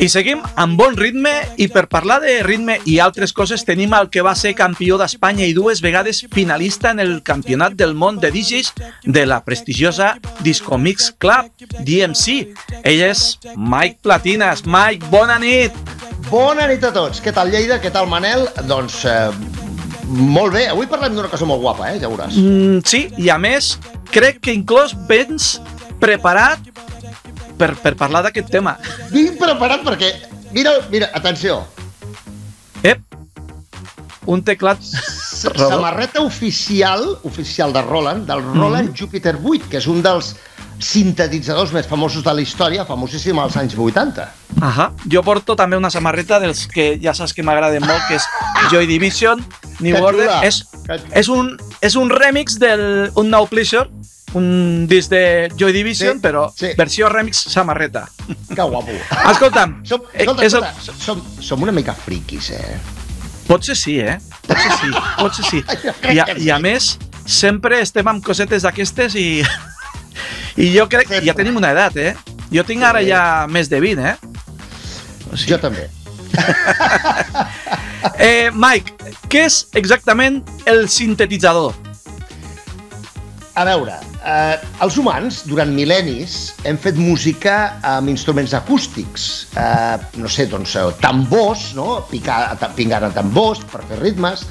I seguim amb bon ritme i per parlar de ritme i altres coses tenim el que va ser campió d'Espanya i dues vegades finalista en el Campionat del Món de DJs de la prestigiosa Disco Mix Club, DMC. Ell és Mike Platinas. Mike, bona nit! Bona nit a tots. Què tal Lleida? Què tal Manel? Doncs eh, molt bé. Avui parlem d'una cosa molt guapa, eh? Ja veuràs. Mm, sí, i a més, crec que inclús vens preparat per, per parlar d'aquest tema. Vinc preparat perquè... Mira, mira, atenció. Ep, un teclat. Samarreta oficial, oficial de Roland, del Roland Jupiter 8, que és un dels sintetitzadors més famosos de la història, famosíssim als anys 80. Ahà. Jo porto també una samarreta dels que ja saps que m'agraden molt, que és Joy Division, New Order. És, és, un, és un remix del un Now Pleasure, un disc de Joy Division, Sí, però sí. versió remix samarreta. Que guapo. Escolta'm, Som, eh, escolta, és el, som, som una mica friquis, eh? potser sí, eh? Potser sí, potser sí. I, a. I a més, sempre estem amb cosetes d'aquestes i... I jo crec que ja tenim una edat, eh? Jo tinc ara ja més de 20, eh? O sigui, Jo també. Eh, Mike, què és exactament el sintetitzador? A veure, eh, els humans, durant mil·lennis, hem fet música amb instruments acústics. Eh, no sé, doncs, eh, tambors, no? Picar, pingant a tambors per fer ritmes,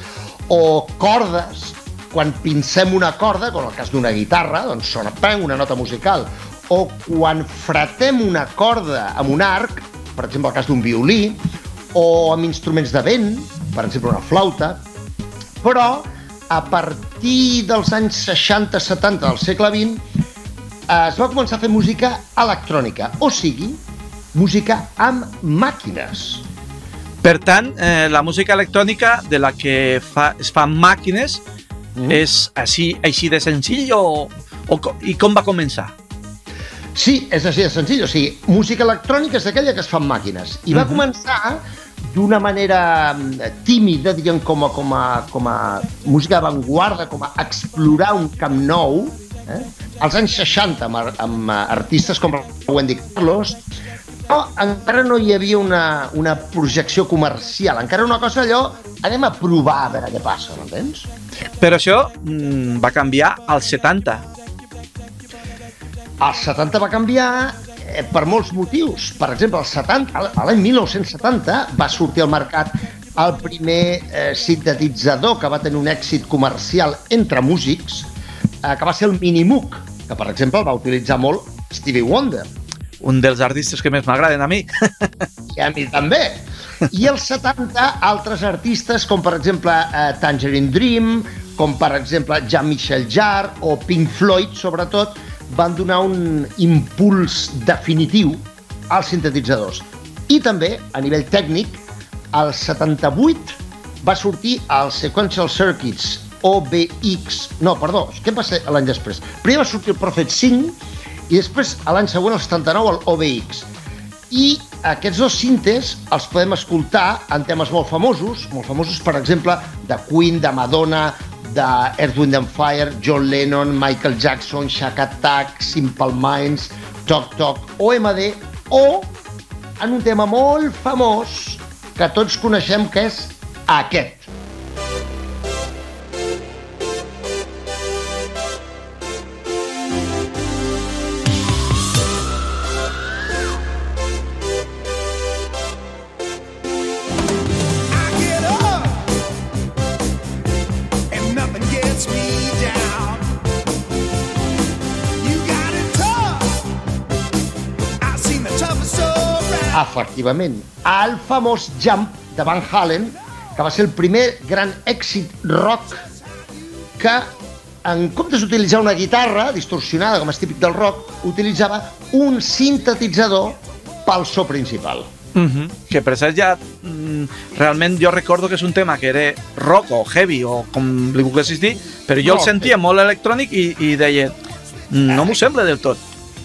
o cordes, quan pincem una corda, com el cas d'una guitarra, doncs sona pang, una nota musical. O quan fretem una corda amb un arc, per exemple, el cas d'un violí, o amb instruments de vent, per exemple, una flauta, però a partir dels anys 60-70 del segle XX es va començar a fer música electrònica, o sigui, música amb màquines. Per tant, eh, la música electrònica de la que fa, es fan màquines Mm. és així, així de senzill o, o, i com va començar? Sí, és així de senzill, o sigui, música electrònica és aquella que es fa amb màquines. I va Mhm. començar d'una manera mm, tímida, diguem, com a, com a, com a música d'avantguarda, com a explorar un camp nou, eh? als anys 60, amb, amb eh, artistes com Wendy Carlos, però encara no hi havia una, una projecció comercial, encara una cosa allò, anem a provar a veure què passa, m'entens? Però això mm, va canviar als 70. El 70 va canviar per molts motius. Per exemple, el 70, a l'any 1970 va sortir al mercat el primer eh, sintetitzador que va tenir un èxit comercial entre músics, eh, que va ser el Minimoog, que per exemple el va utilitzar molt Stevie Wonder. Un dels artistes que més m'agraden a mi. I a mi també. I als 70, altres artistes, com per exemple eh, Tangerine Dream, com per exemple Jean-Michel Jarre o Pink Floyd, sobretot, van donar un impuls definitiu als sintetitzadors. I també, a nivell tècnic, al 78 va sortir el Sequential Circuits, OBX... No, perdó, què va ser l'any després? Primer va sortir el Prophet 5 i després, a l'any següent, el 79, el OBX. I aquests dos cintes els podem escoltar en temes molt famosos, molt famosos, per exemple, de Queen, de Madonna, de Earth, Wind and Fire, John Lennon, Michael Jackson, Shack Attack, Simple Minds, Tok Tok, OMD, o en un tema molt famós que tots coneixem, que és aquest. Efectivament, el famós Jump de Van Halen, que va ser el primer gran èxit rock que, en comptes d'utilitzar una guitarra distorsionada, com és típic del rock, utilitzava un sintetitzador pel so principal. Uh -huh. Que per cert ja mm, realment jo recordo que és un tema que era rock o heavy o com li volguessis dir, però jo No, el sentia molt electrònic i, i deia no m'ho sembla del tot.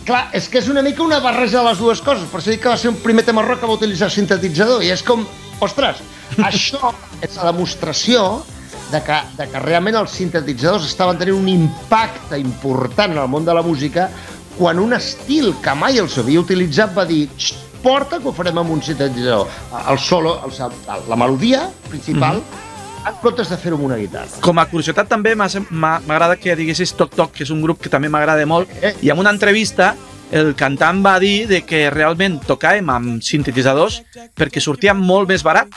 Clar, és que és una mica una barreja de les dues coses, per això dic que va ser un primer tema rock que va utilitzar sintetitzador, i és com, ostres, això és la demostració de que, de que realment els sintetitzadors estaven tenint un impacte important en el món de la música quan un estil que mai els havia utilitzat va dir "Xt, importa que ho farem amb un sintetitzador. El solo, el, la melodia principal, en comptes de fer-ho amb una guitarra. Com a curiositat també m'agrada que diguessis Toc Toc, que és un grup que també m'agrada molt, Eh. i en una entrevista el cantant va dir de que realment tocàvem amb sintetitzadors perquè sortia molt més barat.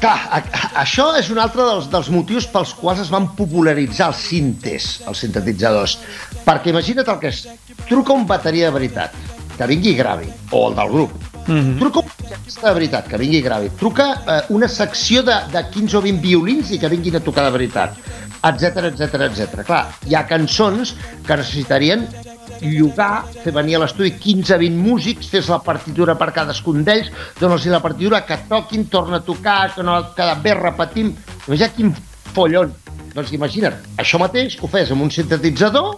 Clar, a, a, això és un altre dels, dels motius pels quals es van popularitzar els sintes, els sintetitzadors. Perquè imagina't el que és. Truca un bateria de veritat, que vingui i gravi, o el del grup. Mm -hmm. Truca un de veritat, que vingui gravi. Truca eh, una secció de, de 15 o 20 violins i que vinguin a tocar de veritat, etc etc etc. Clar, hi ha cançons que necessitarien llogar, fer venir a l'estudi 15-20 músics, fes la partitura per cadascun d'ells, dones la partitura, que toquin, torna a tocar, que no cada vegada repetim. Imagina quin follon. Doncs imagina't, això mateix ho fes amb un sintetitzador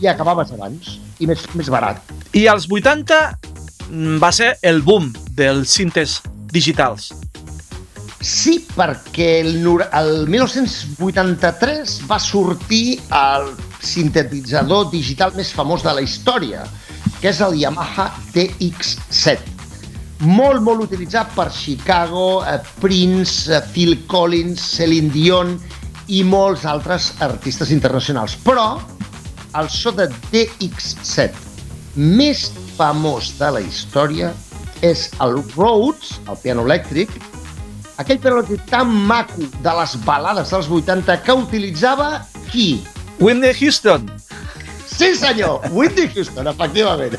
i acabaves abans, i més, més barat. I als 80 mm, va ser el boom dels cintes digitals. Sí, perquè el, el 1983 va sortir el sintetitzador digital més famós de la història, que és el Yamaha TX7. Molt, molt utilitzat per Chicago, eh, Prince, eh, Phil Collins, Celine Dion i molts altres artistes internacionals. Però el so de DX7 més famós de la història és el Rhodes, el piano elèctric, aquell piano elèctric tan maco de les balades dels 80 que utilitzava qui? Whitney Houston, Sí, senyor! Whitney Houston, efectivament.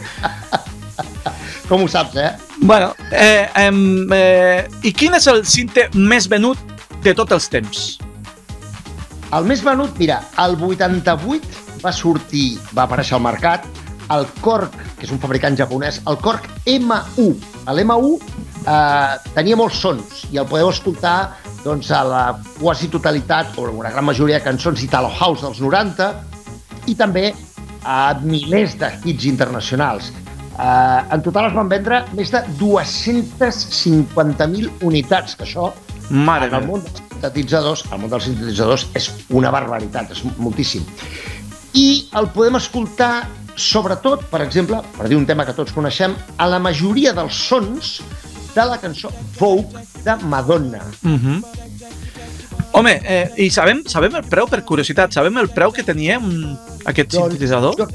Com ho saps, eh? Bueno, eh, em, eh, i quin és el cinte més venut de tots els temps? El més venut, mira, el 88 va sortir, va aparèixer al mercat, el Korg, que és un fabricant japonès, el Korg M1. L'M1 eh, tenia molts sons i el podeu escoltar doncs, a la quasi totalitat o una gran majoria de cançons Italo House dels 90 i també a milers de hits internacionals. Eh, en total es van vendre més de 250.000 unitats, que això Mare en el món dels sintetitzadors, el món dels sintetitzadors és una barbaritat, és moltíssim. I el podem escoltar, sobretot, per exemple, per dir un tema que tots coneixem, a la majoria dels sons de la cançó Vogue de Madonna. Uh -huh. Home, eh, i sabem, sabem el preu, per curiositat, sabem el preu que tenia un, aquest sintetitzador? jo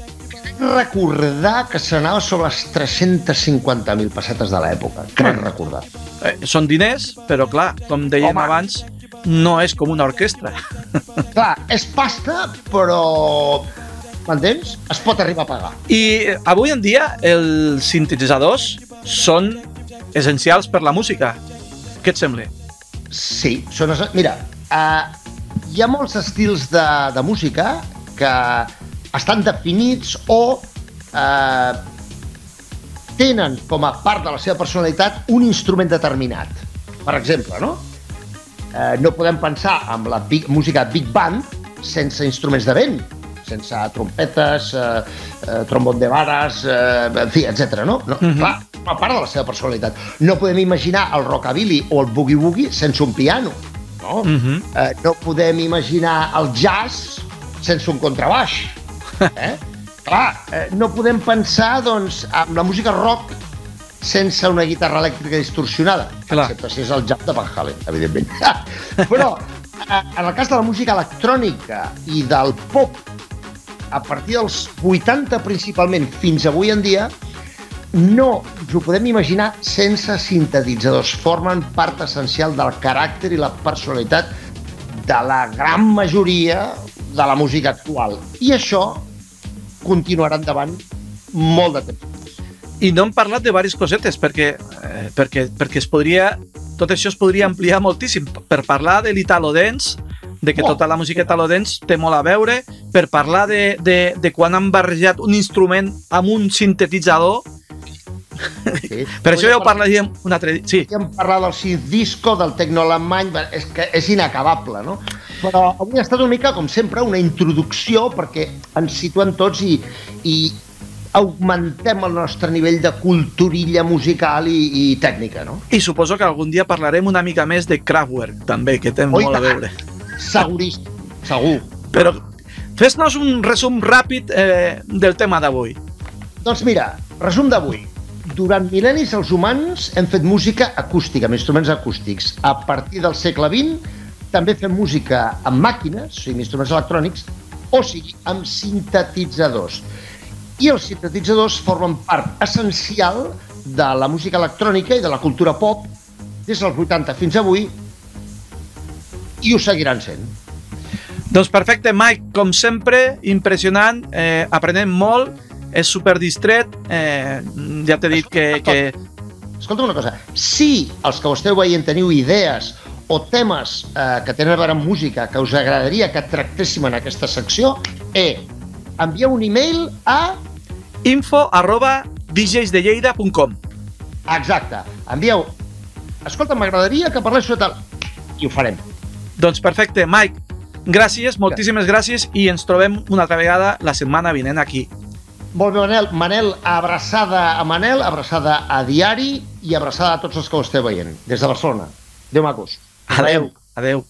recordar que s'anava sobre les 350.000 pessetes de l'època. Crec recordar. Eh, són diners, però clar, com dèiem Home. abans, no és com una orquestra. Clar, és pasta, però... M'entens? Es pot arribar a pagar. I eh, avui en dia els sintetitzadors són essencials per la música. Què et sembla? Sí, són... Mira, uh, hi ha molts estils de, de música que estan definits o uh, tenen com a part de la seva personalitat un instrument determinat. Per exemple, no? Uh, no podem pensar en la big, música big band sense instruments de vent, sense trompetes, eh, eh, trombon de vares, eh, en fi, etc. no? no Mhm. Clar, forma part de la seva personalitat. No podem imaginar el rockabilly o el boogie-woogie sense un piano, no? Mhm. eh, no podem imaginar el jazz sense un contrabaix. Eh? Clar, eh, no podem pensar doncs, en la música rock sense una guitarra elèctrica distorsionada, Clar. excepte si és el jazz de Van Halen, evidentment. Però, eh, en el cas de la música electrònica i del pop, a partir dels 80 principalment fins avui en dia, no ens ho podem imaginar sense sintetitzadors. Formen part essencial del caràcter i la personalitat de la gran majoria de la música actual. I això continuarà endavant molt de temps. I no hem parlat de diverses cosetes, perquè, eh, perquè, perquè es podria, tot això es podria ampliar moltíssim. Per parlar de l'Italo Dance, de que Oh. tota la música Italo Dance té molt a veure, per parlar de, de, de quan han barrejat un instrument amb un sintetitzador, Sí. per això ja ho parlaríem un altre dia. Sí, Podríem parlar del synth disco, del tecno alemany, és que és inacabable, no? Però avui ha estat una mica, com sempre, una introducció perquè ens situem tots i, i augmentem el nostre nivell de culturilla musical i, i tècnica, no? i suposo que algun dia parlarem una mica més de Kraftwerk, també, que té Oi, molt a veure. Seguríssim, segur. Però fes-nos un resum ràpid eh, del tema d'avui. Doncs mira, resum d'avui. durant mil·lennis els humans hem fet música acústica, amb instruments acústics. A partir del segle XX també fem música amb màquines, o sigui, instruments electrònics, o sigui, amb sintetitzadors. I els sintetitzadors formen part essencial de la música electrònica i de la cultura pop des dels 80 fins avui i ho seguiran sent. Doncs perfecte, Mike, com sempre, impressionant, eh, aprenem molt, és super distret, eh, ja t'he dit que, que... Escolta una cosa, si els que ho esteu veient teniu idees o temes eh, que tenen a veure amb música que us agradaria que tractéssim en aquesta secció, eh, envieu un e-mail a... info arroba djsdelleida.com Exacte, envieu... Escolta, m'agradaria que parlés sobre tal... I ho farem. Doncs perfecte, Mike, gràcies, moltíssimes gràcies i ens trobem una altra vegada la setmana vinent aquí. Molt bé, Manel. Manel, abraçada a Manel, abraçada a Diari i abraçada a tots els que ho esteu veient, des de Barcelona. Adéu, macos. Adeu, adeu.